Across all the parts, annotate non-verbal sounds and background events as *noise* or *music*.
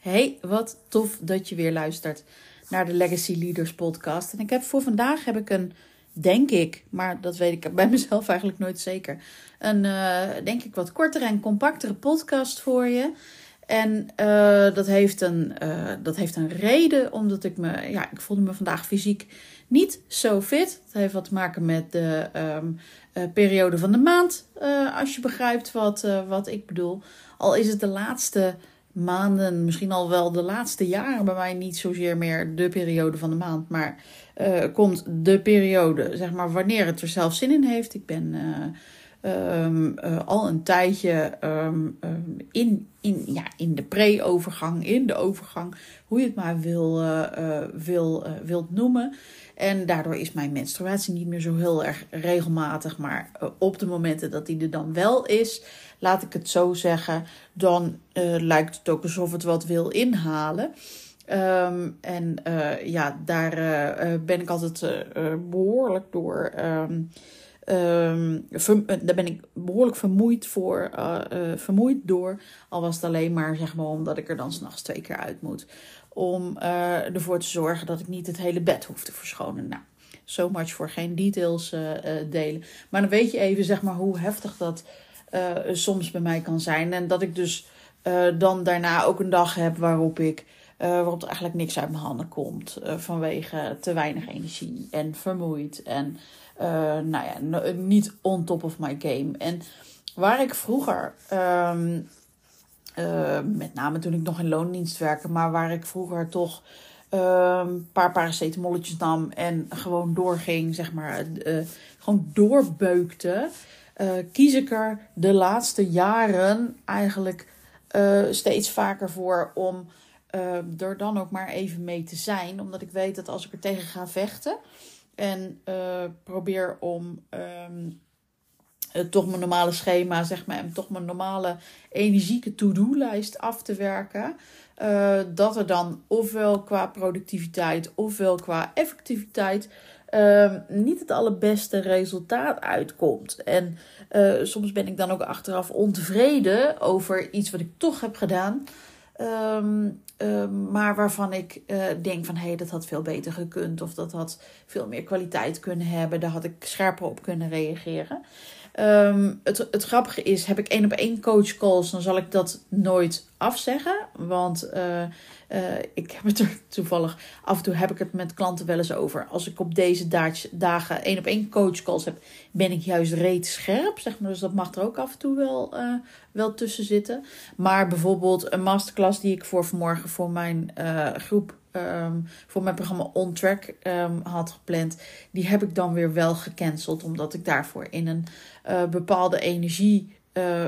Hey, wat tof dat je weer luistert naar de Legacy Leaders podcast. En ik heb voor vandaag heb ik een, denk ik, maar dat weet ik bij *laughs* mezelf eigenlijk nooit zeker, een uh, denk ik wat kortere en compactere podcast voor je. En uh, dat, heeft een, uh, dat heeft een reden, omdat ik me, ja, ik voelde me vandaag fysiek niet zo fit. Het heeft wat te maken met de uh, periode van de maand, als je begrijpt wat, wat ik bedoel. Al is het de laatste maanden, misschien al wel de laatste jaren bij mij niet zozeer meer de periode van de maand, maar komt de periode, zeg maar, wanneer het er zelf zin in heeft. Ik ben um, uh, al een tijdje um, um, in, in, ja, in de pre-overgang, in de overgang, hoe je het maar wil, uh, uh, wil, wilt noemen. En daardoor is mijn menstruatie niet meer zo heel erg regelmatig. Maar op de momenten dat die er dan wel is, laat ik het zo zeggen, dan lijkt het ook alsof het wat wil inhalen. En ja, daar ben ik altijd behoorlijk door. Um, daar ben ik behoorlijk vermoeid, voor, uh, uh, vermoeid door. Al was het alleen maar, zeg maar omdat ik er dan s'nachts twee keer uit moet. Om ervoor te zorgen dat ik niet het hele bed hoef te verschonen. Nou, so much voor geen details delen. Maar dan weet je even, zeg maar, hoe heftig dat soms bij mij kan zijn. En dat ik dus dan daarna ook een dag heb waarop ik. Uh, waarop er eigenlijk niks uit mijn handen komt. Uh, vanwege te weinig energie en vermoeid. En uh, nou ja, niet on top of my game. En waar ik vroeger, um, met name toen ik nog in loondienst werkte, maar waar ik vroeger toch een ehm, paar paracetamolletjes nam en gewoon doorging, zeg maar, gewoon doorbeukte. kies ik er de laatste jaren eigenlijk steeds vaker voor om uh, er dan ook maar even mee te zijn. Omdat ik weet dat als ik er tegen ga vechten en uh, probeer om uh, toch mijn normale schema, zeg maar, en toch mijn normale energieke to-do-lijst af te werken. dat er dan ofwel qua productiviteit ofwel qua effectiviteit ehm, niet het allerbeste resultaat uitkomt. En soms ben ik dan ook achteraf ontevreden over iets wat ik toch heb gedaan. Um, um, maar waarvan ik uh, denk van hé, hey, dat had veel beter gekund. Of dat had veel meer kwaliteit kunnen hebben. Daar had ik scherper op kunnen reageren. Um, het, het grappige is, heb ik één op één coach calls, dan zal ik dat nooit afzeggen. Want uh, uh, ik heb het er toevallig, af en toe heb ik het met klanten wel eens over. Als ik op deze dagen één op één coach calls heb, ben ik juist reeds scherp. Zeg maar. Dus dat mag er ook af en toe wel, uh, wel tussen zitten. Maar bijvoorbeeld een masterclass die ik voor vanmorgen voor mijn groep um, voor mijn programma On Track um, had gepland, die heb ik dan weer wel gecanceld. Omdat ik daarvoor in een uh, bepaalde energie uh,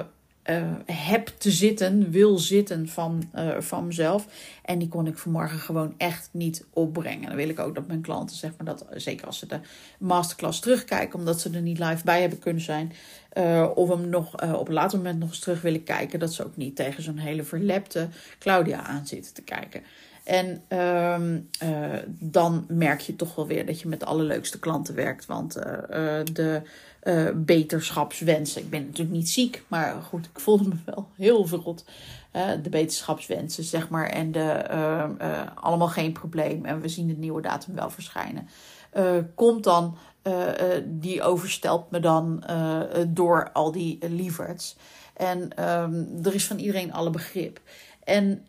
uh, heb te zitten, wil zitten van, van mezelf. En die kon ik vanmorgen gewoon echt niet opbrengen. Dan wil ik ook dat mijn klanten, zeg maar, dat zeker als ze de masterclass terugkijken, omdat ze er niet live bij hebben kunnen zijn. of hem nog op een later moment nog eens terug willen kijken. Dat ze ook niet tegen zo'n hele verlepte Claudia aan zitten te kijken. En um, uh, dan merk je toch wel weer dat je met de allerleukste klanten werkt. Want uh, uh, de beterschapswensen. Ik ben natuurlijk niet ziek, maar goed, ik voelde me wel heel verrot. de beterschapswensen, zeg maar. En de ehm, allemaal geen probleem. En we zien het nieuwe datum wel verschijnen. komt dan, die overstelt me dan door al die lieverds. En um, er is van iedereen alle begrip. En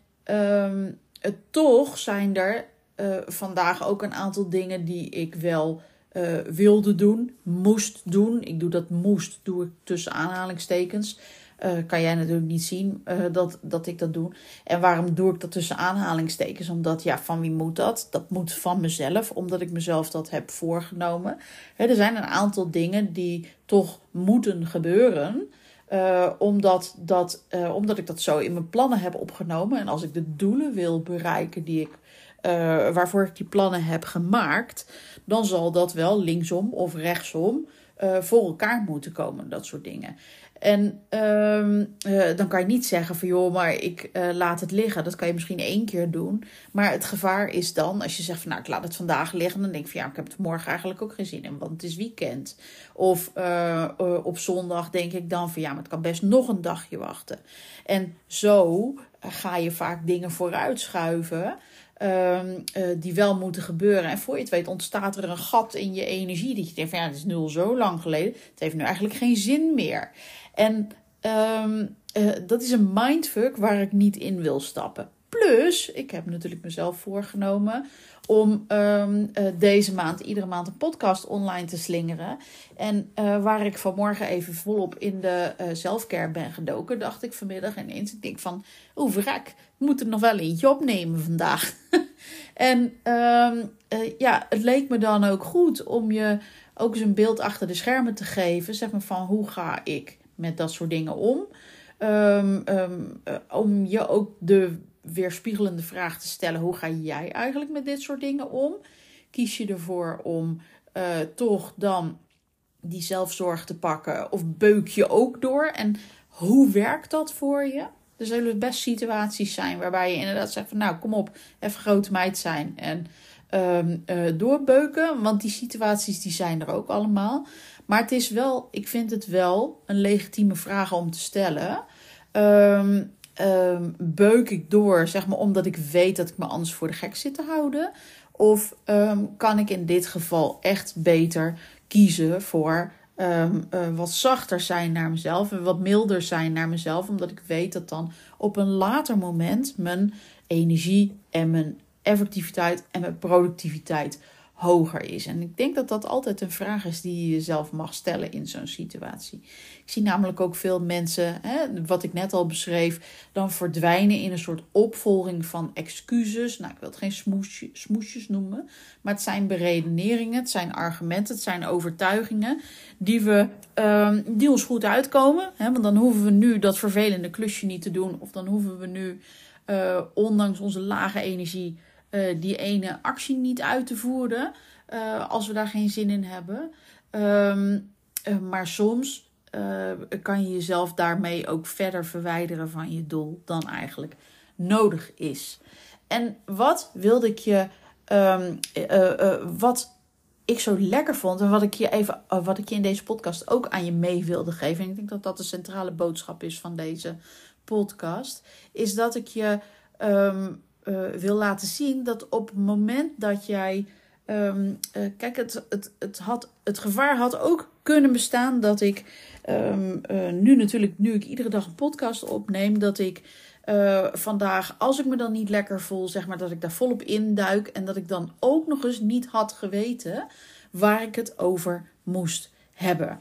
toch zijn er uh, vandaag ook een aantal dingen die ik wel uh, wilde doen, moest doen. Ik doe dat moest, doe ik tussen aanhalingstekens. Uh, kan jij natuurlijk niet zien dat, dat ik dat doe. En waarom doe ik dat tussen aanhalingstekens? Omdat, ja, van wie moet dat? Dat moet van mezelf, omdat ik mezelf dat heb voorgenomen. er zijn een aantal dingen die toch moeten gebeuren. Uh, omdat, dat, uh, omdat ik dat zo in mijn plannen heb opgenomen. En als ik de doelen wil bereiken die ik, uh, waarvoor ik die plannen heb gemaakt, dan zal dat wel linksom of rechtsom voor elkaar moeten komen. Dat soort dingen. En uh, dan kan je niet zeggen van joh, maar ik uh, laat het liggen. Dat kan je misschien één keer doen. Maar het gevaar is dan, als je zegt van nou ik laat het vandaag liggen, dan denk ik van ja, ik heb het morgen eigenlijk ook geen zin in, want het is weekend. Of op zondag denk ik dan van ja, maar het kan best nog een dagje wachten. En zo ga je vaak dingen vooruitschuiven. Um, die wel moeten gebeuren. En voor je het weet ontstaat er een gat in je energie. Dat je denkt van ja, het is nul zo lang geleden. Het heeft nu eigenlijk geen zin meer. En um, uh, dat is een mindfuck waar ik niet in wil stappen. Plus, ik heb natuurlijk mezelf voorgenomen om um, uh, deze maand, iedere maand, een podcast online te slingeren. En uh, waar ik vanmorgen even volop in de zelfcare ben gedoken, dacht ik vanmiddag ineens. Ik denk van, oeh, verrek, moet er nog wel eentje opnemen vandaag. *laughs* en um, ja, het leek me dan ook goed om je ook eens een beeld achter de schermen te geven. Zeg maar van, hoe ga ik met dat soort dingen om? Um, om je ook de weerspiegelende vraag te stellen: hoe ga jij eigenlijk met dit soort dingen om? Kies je ervoor om uh, toch dan die zelfzorg te pakken of beuk je ook door? En hoe werkt dat voor je? Er zullen best situaties zijn waarbij je inderdaad zegt van nou kom op, even grote meid zijn en um, uh, doorbeuken. Want die situaties die zijn er ook allemaal. Maar het is wel, ik vind het wel een legitieme vraag om te stellen. Um, um, beuk ik door, zeg maar, omdat ik weet dat ik me anders voor de gek zit te houden? Of um, kan ik in dit geval echt beter kiezen voor um, uh, wat zachter zijn naar mezelf en wat milder zijn naar mezelf, omdat ik weet dat dan op een later moment mijn energie en mijn effectiviteit en mijn productiviteit hoger is. En ik denk dat dat altijd een vraag is die je jezelf mag stellen in zo'n situatie. Ik zie namelijk ook veel mensen, hè, wat ik net al beschreef, dan verdwijnen in een soort opvolging van excuses. Nou, ik wil het geen smoesje, smoesjes noemen, maar het zijn beredeneringen, het zijn argumenten, het zijn overtuigingen die, we, um, die ons goed uitkomen. Hè, want dan hoeven we nu dat vervelende klusje niet te doen, of dan hoeven we nu, uh, ondanks onze lage energie, uh, die ene actie niet uit te voeren uh, als we daar geen zin in hebben. Um, uh, maar soms kan je jezelf daarmee ook verder verwijderen van je doel dan eigenlijk nodig is. En wat wilde ik je, um, wat ik zo lekker vond en wat ik je even, wat ik je in deze podcast ook aan je mee wilde geven. En ik denk dat dat de centrale boodschap is van deze podcast, is dat ik je um, uh, wil laten zien dat op het moment dat jij. Um, uh, kijk, het, het, het, had, het gevaar had ook kunnen bestaan dat ik um, uh, nu natuurlijk, nu ik iedere dag een podcast opneem, dat ik vandaag, als ik me dan niet lekker voel, zeg maar, dat ik daar volop induik en dat ik dan ook nog eens niet had geweten waar ik het over moest hebben.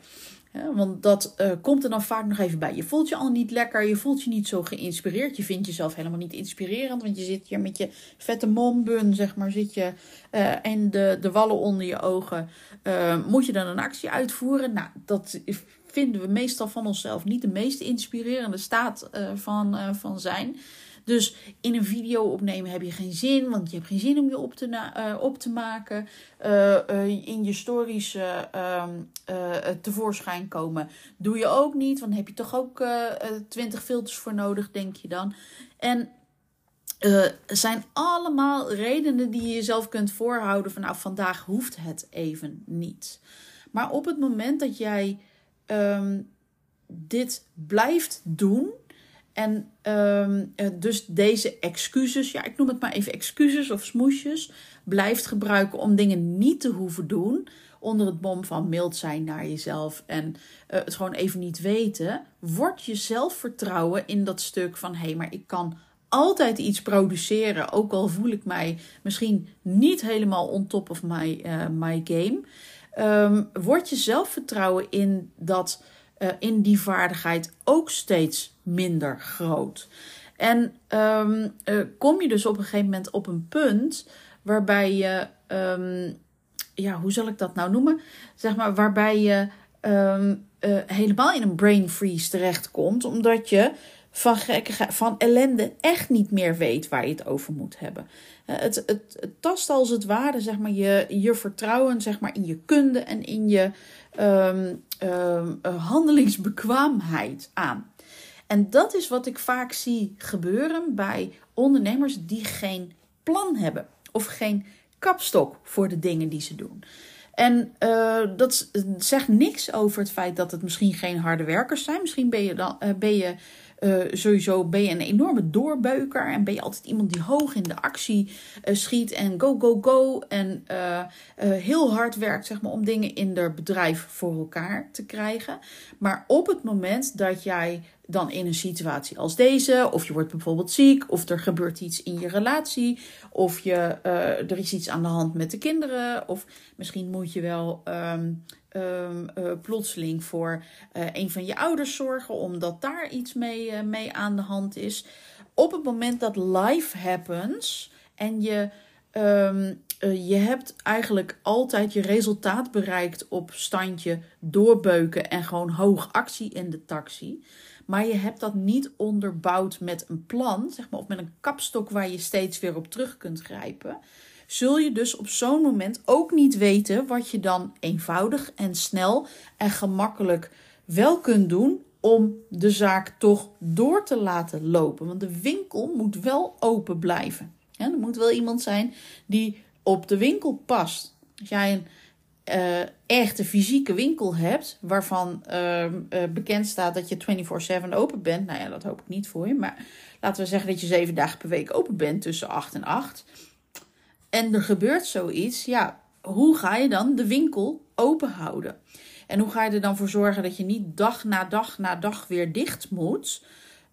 Ja, want dat uh, komt er dan vaak nog even bij. Je voelt je al niet lekker, je voelt je niet zo geïnspireerd. Je vindt jezelf helemaal niet inspirerend, want je zit hier met je vette mombun, zeg maar, zit je uh, en de, de wallen onder je ogen. Uh, moet je dan een actie uitvoeren? Nou, dat vinden we meestal van onszelf niet de meest inspirerende staat van, van zijn. Dus in een video opnemen heb je geen zin, want je hebt geen zin om je op te, uh, op te maken. Uh, uh, in je stories ehm, tevoorschijn komen doe je ook niet, want dan heb je toch ook twintig filters voor nodig, denk je dan. En uh, zijn allemaal redenen die je jezelf kunt voorhouden van nou vandaag hoeft het even niet. Maar op het moment dat jij um, dit blijft doen, en um, dus deze excuses, ja, ik noem het maar even excuses of smoesjes, blijft gebruiken om dingen niet te hoeven doen. Onder het bom van mild zijn naar jezelf en uh, het gewoon even niet weten. Wordt je zelfvertrouwen in dat stuk van hé, hey, maar ik kan altijd iets produceren. Ook al voel ik mij misschien niet helemaal on top of my, uh, my game. Um, wordt je zelfvertrouwen in dat uh, in die vaardigheid ook steeds minder groot. En um, uh, kom je dus op een gegeven moment op een punt waarbij je, um, ja, hoe zal ik dat nou noemen? Zeg maar, waarbij je um, helemaal in een brain freeze terechtkomt, omdat je van, van ellende echt niet meer weet waar je het over moet hebben. Het, het, het, tast als het ware zeg maar, je, je vertrouwen zeg maar, in je kunde en in je um, handelingsbekwaamheid aan. En dat is wat ik vaak zie gebeuren bij ondernemers die geen plan hebben of geen kapstok voor de dingen die ze doen. En uh, dat zegt niks over het feit dat het misschien geen harde werkers zijn. Misschien ben je, dan, uh, ben je uh, sowieso ben je een enorme doorbeuker en ben je altijd iemand die hoog in de actie uh, schiet en go, go, go. En uh, heel hard werkt zeg maar, om dingen in het bedrijf voor elkaar te krijgen. Maar op het moment dat jij dan in een situatie als deze, of je wordt bijvoorbeeld ziek, of er gebeurt iets in je relatie, of je, er is iets aan de hand met de kinderen, of misschien moet je wel. Um, um, uh, plotseling voor uh, een van je ouders zorgen, omdat daar iets mee, mee aan de hand is. Op het moment dat life happens en je, um, je hebt eigenlijk altijd je resultaat bereikt op standje doorbeuken en gewoon hoog actie in de taxi. Maar je hebt dat niet onderbouwd met een plan, zeg maar, of met een kapstok waar je steeds weer op terug kunt grijpen zul je dus op zo'n moment ook niet weten wat je dan eenvoudig en snel en gemakkelijk wel kunt doen om de zaak toch door te laten lopen. Want de winkel moet wel open blijven. Er moet wel iemand zijn die op de winkel past. Als jij een uh, echte fysieke winkel hebt, waarvan uh, uh, bekend staat dat je 24/7 open bent, nou ja, dat hoop ik niet voor je, maar laten we zeggen dat je zeven dagen per week open bent tussen 8 en 8 en er gebeurt zoiets, ja, hoe ga je dan de winkel open houden? En hoe ga je er dan voor zorgen dat je niet dag na dag na dag weer dicht moet,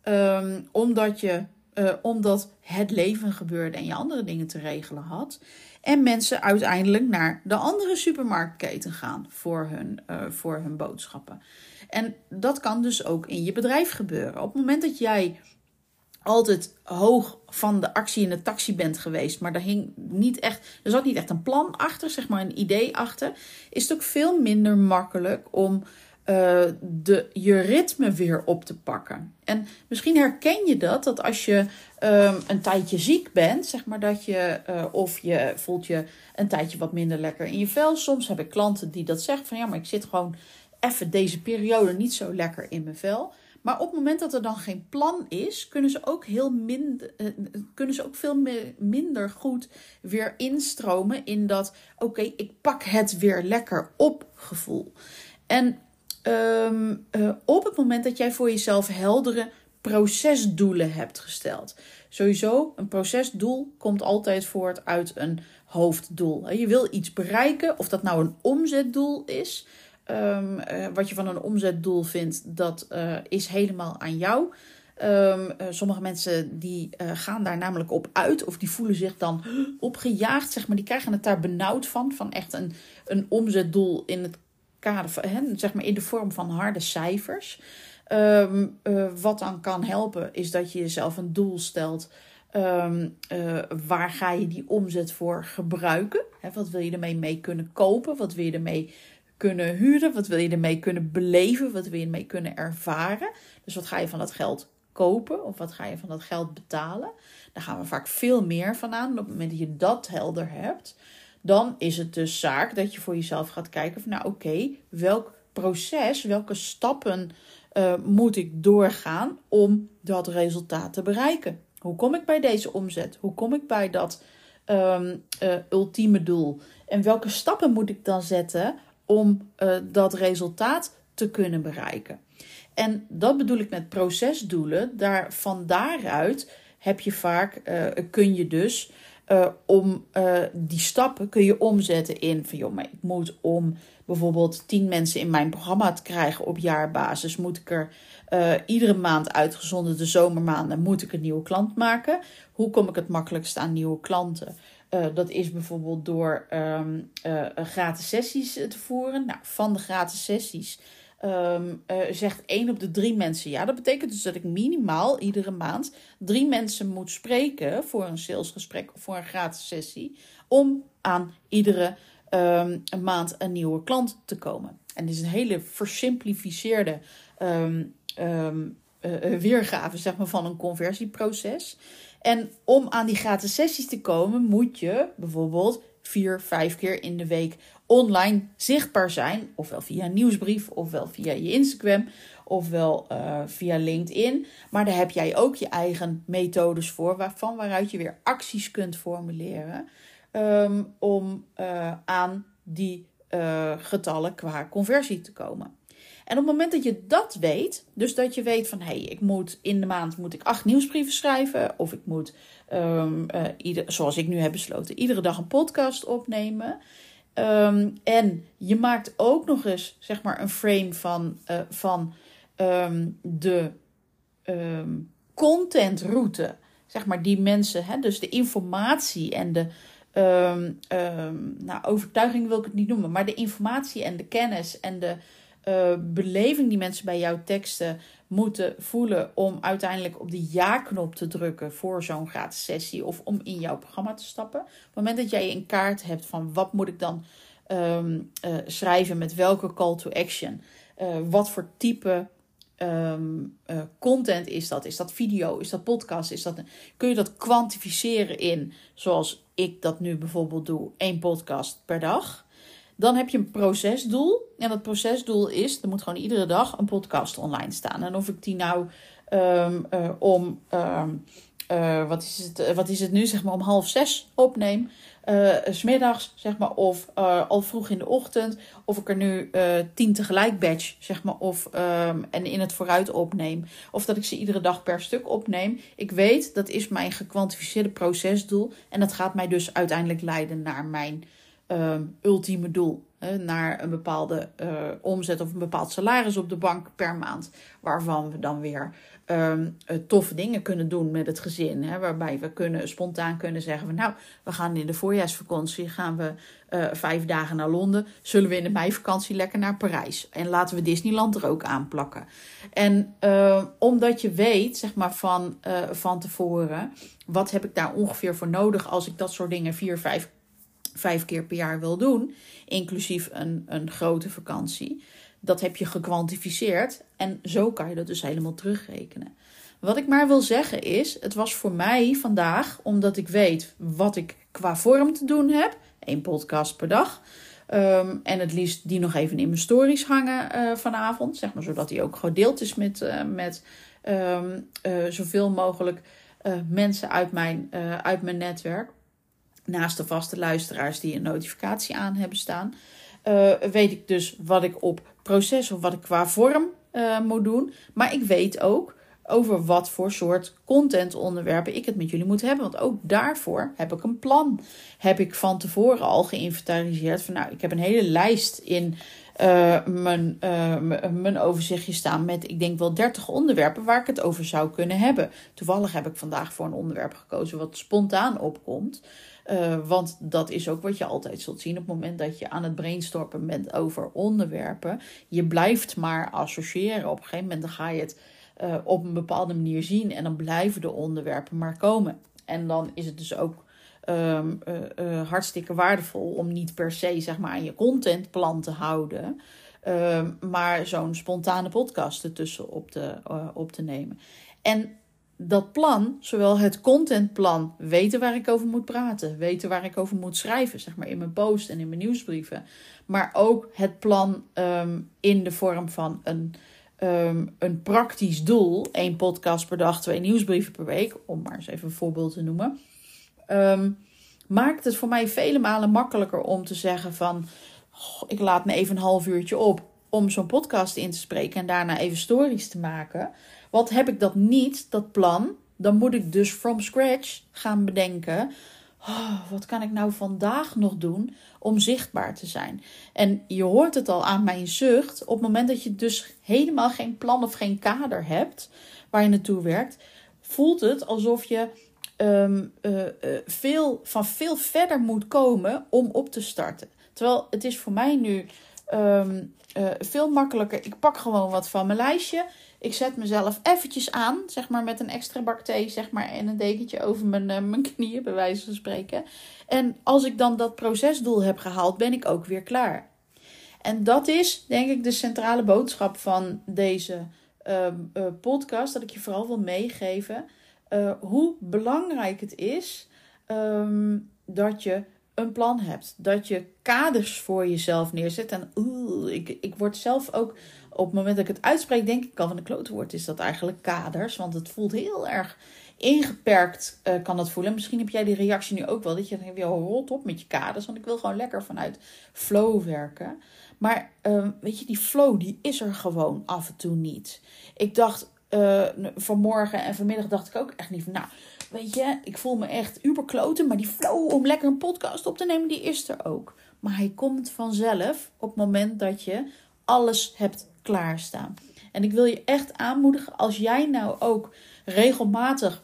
um, omdat, je, uh, omdat het leven gebeurde en je andere dingen te regelen had. En mensen uiteindelijk naar de andere supermarktketen gaan voor hun, uh, voor hun boodschappen. En dat kan dus ook in je bedrijf gebeuren. Op het moment dat jij altijd hoog van de actie in de taxi bent geweest, maar er hing niet echt, er zat niet echt een plan achter, zeg maar een idee achter, is het ook veel minder makkelijk om uh, de, je ritme weer op te pakken. En misschien herken je dat, dat als je um, een tijdje ziek bent, zeg maar dat je, uh, of je voelt je een tijdje wat minder lekker in je vel. Soms heb ik klanten die dat zeggen van ja, maar ik zit gewoon even deze periode niet zo lekker in mijn vel. Maar op het moment dat er dan geen plan is, kunnen ze ook, heel minder, uh, kunnen ze ook veel meer, minder goed weer instromen in dat, oké, ik pak het weer lekker op gevoel. En um, uh, op het moment dat jij voor jezelf heldere procesdoelen hebt gesteld. Sowieso, een procesdoel komt altijd voort uit een hoofddoel. Je wil iets bereiken, of dat nou een omzetdoel is, Um, uh, wat je van een omzetdoel vindt, dat uh, is helemaal aan jou. Uh, sommige mensen die gaan daar namelijk op uit of die voelen zich dan *gasps* opgejaagd, zeg maar. Die krijgen het daar benauwd van, van echt een, een omzetdoel in het kader hè, zeg maar in de vorm van harde cijfers. Um, wat dan kan helpen is dat je jezelf een doel stelt. Um, uh, waar ga je die omzet voor gebruiken? Wat wil je ermee mee kunnen kopen? Wat wil je ermee kunnen huren? Wat wil je ermee kunnen beleven? Wat wil je ermee kunnen ervaren? Dus wat ga je van dat geld kopen of wat ga je van dat geld betalen? Daar gaan we vaak veel meer van aan. op het moment dat je dat helder hebt, dan is het dus zaak dat je voor jezelf gaat kijken van nou oké, welk proces, welke stappen uh, moet ik doorgaan om dat resultaat te bereiken? Hoe kom ik bij deze omzet? Hoe kom ik bij dat um, uh, ultieme doel? En welke stappen moet ik dan zetten om uh, dat resultaat te kunnen bereiken. En dat bedoel ik met procesdoelen. Daar, van daaruit heb je vaak, kun je dus uh, om die stappen kun je omzetten in van joh, maar ik moet om bijvoorbeeld tien mensen in mijn programma te krijgen op jaarbasis, moet ik er iedere maand uitgezonden de zomermaanden, moet ik een nieuwe klant maken. Hoe kom ik het makkelijkst aan nieuwe klanten? Dat is bijvoorbeeld door uh, gratis sessies te voeren. Nou, van de gratis sessies um, uh, zegt één op de drie mensen ja. Dat betekent dus dat ik minimaal iedere maand drie mensen moet spreken voor een salesgesprek of voor een gratis sessie. Om aan iedere um, maand een nieuwe klant te komen. En dit is een hele versimplificeerde weergave zeg maar, van een conversieproces. En om aan die gratis sessies te komen, moet je bijvoorbeeld vier, vijf keer in de week online zichtbaar zijn. Ofwel via een nieuwsbrief, ofwel via je Instagram, ofwel uh, via LinkedIn. Maar daar heb jij ook je eigen methodes voor, waarvan waaruit je weer acties kunt formuleren. Um, om uh, aan die uh, getallen qua conversie te komen. En op het moment dat je dat weet, dus dat je weet van hé, hey, ik moet in de maand moet ik acht nieuwsbrieven schrijven, of ik moet, um, zoals ik nu heb besloten, iedere dag een podcast opnemen. Um, en je maakt ook nog eens zeg maar een frame van, uh, van um, de contentroute, zeg maar die mensen, hè, dus de informatie en de nou, overtuiging wil ik het niet noemen, maar de informatie en de kennis en de uh, beleving die mensen bij jouw teksten moeten voelen om uiteindelijk op de ja-knop te drukken voor zo'n gratis sessie of om in jouw programma te stappen. Op het moment dat jij een kaart hebt van wat moet ik dan um, uh, schrijven met welke call to action, uh, wat voor type uh, content is dat? Is dat video? Is dat podcast? Is dat, kun je dat kwantificeren in, zoals ik dat nu bijvoorbeeld doe, één podcast per dag? Dan heb je een procesdoel. En dat procesdoel is, er moet gewoon iedere dag een podcast online staan. En of ik die nou um, uh, om, um, uh, wat, is het, wat is het nu, zeg maar om half zes opneem uh, smiddags, zeg maar, of al vroeg in de ochtend, of ik er nu tien tegelijk batch, zeg maar, of um, en in het vooruit opneem, of dat ik ze iedere dag per stuk opneem. Ik weet dat is mijn gekwantificeerde procesdoel en dat gaat mij dus uiteindelijk leiden naar mijn um, ultieme doel naar een bepaalde uh, omzet of een bepaald salaris op de bank per maand. Waarvan we dan weer um, toffe dingen kunnen doen met het gezin. Hè, waarbij we kunnen, spontaan kunnen zeggen van nou, we gaan in de voorjaarsvakantie gaan we uh, vijf dagen naar Londen. Zullen we in de meivakantie lekker naar Parijs. En laten we Disneyland er ook aanplakken. En uh, omdat je weet, zeg maar van, van tevoren, wat heb ik daar ongeveer voor nodig als ik dat soort dingen vier, vijf vijf keer per jaar wil doen, inclusief een, een grote vakantie. Dat heb je gekwantificeerd en zo kan je dat dus helemaal terugrekenen. Wat ik maar wil zeggen is, het was voor mij vandaag, omdat ik weet wat ik qua vorm te doen heb, één podcast per dag. Um, en het liefst die nog even in mijn stories hangen uh, vanavond, zeg maar, zodat die ook gedeeld is met, uh, met um, uh, zoveel mogelijk mensen uit mijn, uit mijn netwerk naast de vaste luisteraars die een notificatie aan hebben staan, uh, weet ik dus wat ik op proces of wat ik qua vorm uh, moet doen. Maar ik weet ook over wat voor soort contentonderwerpen ik het met jullie moet hebben. Want ook daarvoor heb ik een plan. Heb ik van tevoren al geïnventariseerd van nou, ik heb een hele lijst in uh, mijn, uh, mijn overzichtje staan met, ik denk wel 30 onderwerpen waar ik het over zou kunnen hebben. Toevallig heb ik vandaag voor een onderwerp gekozen wat spontaan opkomt. Uh, want dat is ook wat je altijd zult zien op het moment dat je aan het brainstormen bent over onderwerpen. Je blijft maar associëren. Op een gegeven moment dan ga je het op een bepaalde manier zien en dan blijven de onderwerpen maar komen. En dan is het dus ook um, uh, hartstikke waardevol om niet per se zeg maar, aan je contentplan te houden. Um, maar zo'n spontane podcast ertussen op te, op te nemen. En dat plan, zowel het contentplan, weten waar ik over moet praten, weten waar ik over moet schrijven, zeg maar in mijn post en in mijn nieuwsbrieven, maar ook het plan um, in de vorm van een, een praktisch doel, één podcast per dag, twee nieuwsbrieven per week, om maar eens even een voorbeeld te noemen, um, maakt het voor mij vele malen makkelijker om te zeggen van, ik laat me even een half uurtje op om zo'n podcast in te spreken en daarna even stories te maken. Wat heb ik dat niet, dat plan, dan moet ik dus from scratch gaan bedenken. Oh, wat kan ik nou vandaag nog doen om zichtbaar te zijn? En je hoort het al aan mijn zucht. Op het moment dat je dus helemaal geen plan of geen kader hebt waar je naartoe werkt, voelt het alsof je um, uh, uh, veel, van veel verder moet komen om op te starten. Terwijl het is voor mij nu um, uh, veel makkelijker. Ik pak gewoon wat van mijn lijstje. Ik zet mezelf eventjes aan, zeg maar met een extra bak thee, zeg maar, en een dekentje over mijn, mijn knieën, bij wijze van spreken. En als ik dan dat procesdoel heb gehaald, ben ik ook weer klaar. En dat is, denk ik, de centrale boodschap van deze uh, podcast, dat ik je vooral wil meegeven hoe belangrijk het is um, dat je een plan hebt. Dat je kaders voor jezelf neerzet. En ik, ik word zelf ook, op het moment dat ik het uitspreek, denk ik al van de klote woord, is dat eigenlijk kaders. Want het voelt heel erg ingeperkt kan dat voelen. Misschien heb jij die reactie nu ook wel. Dat je denkt, je rot op met je kaders. Want ik wil gewoon lekker vanuit flow werken. Maar ehm, weet je, die flow die is er gewoon af en toe niet. Ik dacht uh, vanmorgen en vanmiddag dacht ik ook echt niet van... Nou, weet je, ik voel me echt uberkloten. Maar die flow om lekker een podcast op te nemen, die is er ook. Maar hij komt vanzelf op het moment dat je alles hebt klaarstaan. En ik wil je echt aanmoedigen, als jij nou ook regelmatig,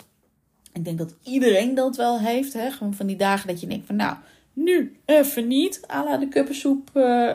ik denk dat iedereen dat wel heeft, hè, gewoon van die dagen dat je denkt van nou, nu even niet, à la de kuppensoep uh,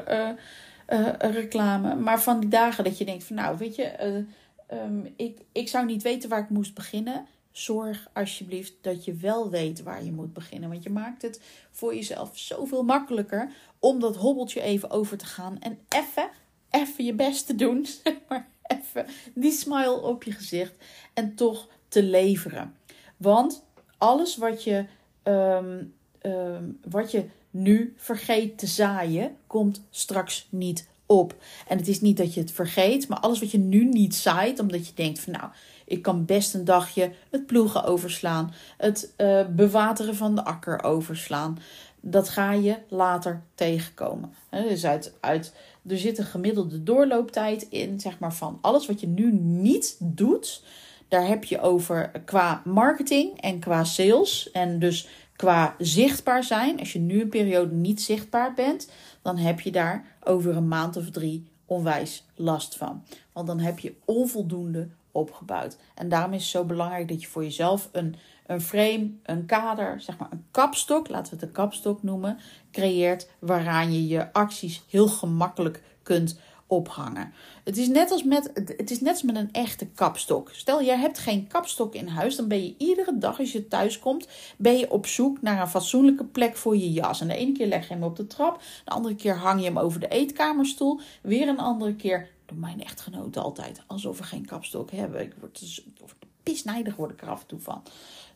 uh, reclame, maar van die dagen dat je denkt van nou, weet je, ehm, ik, ik zou niet weten waar ik moest beginnen zorg alsjeblieft dat je wel weet waar je moet beginnen. Want je maakt het voor jezelf zoveel makkelijker om dat hobbeltje even over te gaan en even, even je best te doen. *laughs* Zeg maar even die smile op je gezicht en toch te leveren. Want alles wat je, ehm, ehm, wat je nu vergeet te zaaien, komt straks niet op. En het is niet dat je het vergeet, maar alles wat je nu niet zaait, omdat je denkt van nou, ik kan best een dagje het ploegen overslaan, het uh, bewateren van de akker overslaan. Dat ga je later tegenkomen. dus uit, uit, er zit een gemiddelde doorlooptijd in, zeg maar, van alles wat je nu niet doet. Daar heb je over qua marketing en qua sales. En dus qua zichtbaar zijn. Als je nu een periode niet zichtbaar bent, dan heb je daar over een maand of drie onwijs last van. Want dan heb je onvoldoende opgebouwd. En daarom is het zo belangrijk dat je voor jezelf een, een frame, een kader, zeg maar een kapstok, laten we het een kapstok noemen, creëert waaraan je je acties heel gemakkelijk kunt ophangen. Het is net als met, het is net als met een echte kapstok. Stel, jij hebt geen kapstok in huis, dan ben je iedere dag als je thuis komt, ben je op zoek naar een fatsoenlijke plek voor je jas. En de ene keer leg je hem op de trap, de andere keer hang je hem over de eetkamerstoel, weer een andere keer mijn echtgenoten altijd. Alsof we geen kapstok hebben. Ik word dus, of pisnijdig word ik er af en toe van.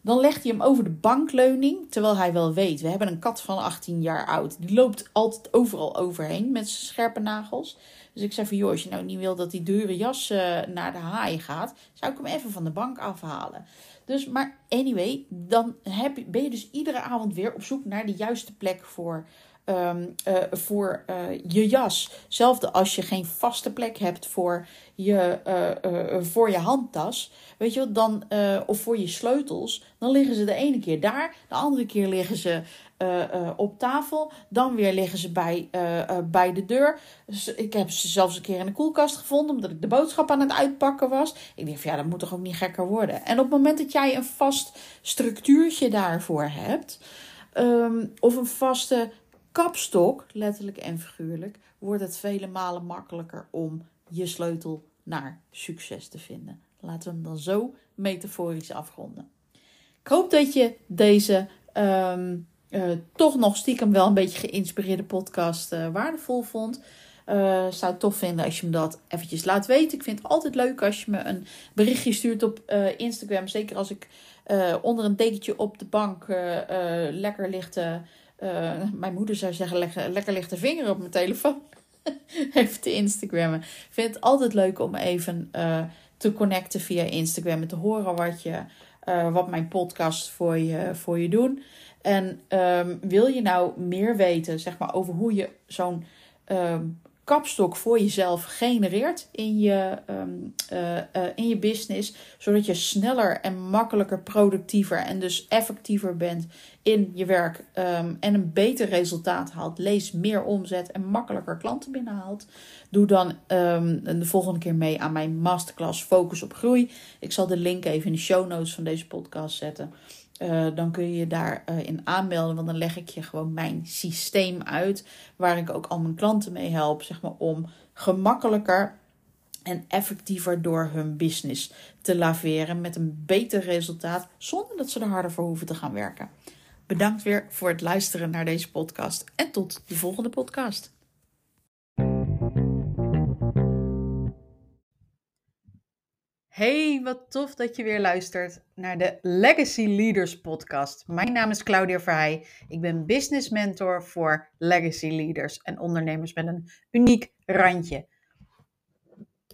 Dan legt hij hem over de bankleuning, terwijl hij wel weet. We hebben een kat van 18 jaar oud. Die loopt altijd overal overheen met zijn scherpe nagels. Dus ik zei van, joh, als je nou niet wil dat die dure jas uh, naar de haai gaat, zou ik hem even van de bank afhalen. Dus, maar anyway, dan heb ben je dus iedere avond weer op zoek naar de juiste plek voor Ehm, eh, voor uh, je jas. Hetzelfde als je geen vaste plek hebt voor je, uh, voor je handtas. Weet je wat, dan, of voor je sleutels. Dan liggen ze de ene keer daar. De andere keer liggen ze op tafel. Dan weer liggen ze bij, bij de deur. Dus ik heb ze zelfs een keer in de koelkast gevonden. Omdat ik de boodschap aan het uitpakken was. Ik dacht, ja, dat moet toch ook niet gekker worden. En op het moment dat jij een vast structuurtje daarvoor hebt. Um, of een vaste kapstok, letterlijk en figuurlijk, wordt het vele malen makkelijker om je sleutel naar succes te vinden. Laten we hem dan zo metaforisch afronden. Ik hoop dat je deze ehm, eh, toch nog stiekem wel een beetje geïnspireerde podcast uh, waardevol vond. Uh, zou het tof vinden als je me dat eventjes laat weten. Ik vind het altijd leuk als je me een berichtje stuurt op Instagram. Zeker als ik onder een dekentje op de bank lekker ligt uh, mijn moeder zou zeggen, lekker, lekker ligt de vinger op mijn telefoon. *laughs* even te Instagrammen. Ik vind het altijd leuk om even uh, te connecten via Instagram. En te horen wat, je, uh, wat mijn podcast voor je, voor je doen. En um, wil je nou meer weten zeg maar, over hoe je zo'n um, kapstok voor jezelf genereert in je, uh, in je business. Zodat je sneller en makkelijker, productiever en dus effectiever bent in je werk. Um, en een beter resultaat haalt. Lees meer omzet en makkelijker klanten binnenhaalt. Doe dan um, de volgende keer mee aan mijn masterclass Focus op Groei. Ik zal de link even in de show notes van deze podcast zetten. Uh, dan kun je je daarin uh, aanmelden. Want dan leg ik je gewoon mijn systeem uit. Waar ik ook al mijn klanten mee help. Zeg maar om gemakkelijker en effectiever door hun business te laveren. Met een beter resultaat. Zonder dat ze er harder voor hoeven te gaan werken. Bedankt weer voor het luisteren naar deze podcast. En tot de volgende podcast. Hey, wat tof dat je weer luistert naar de Legacy Leaders podcast. Mijn naam is Claudia Verheij. Ik ben business mentor voor legacy leaders en ondernemers met een uniek randje.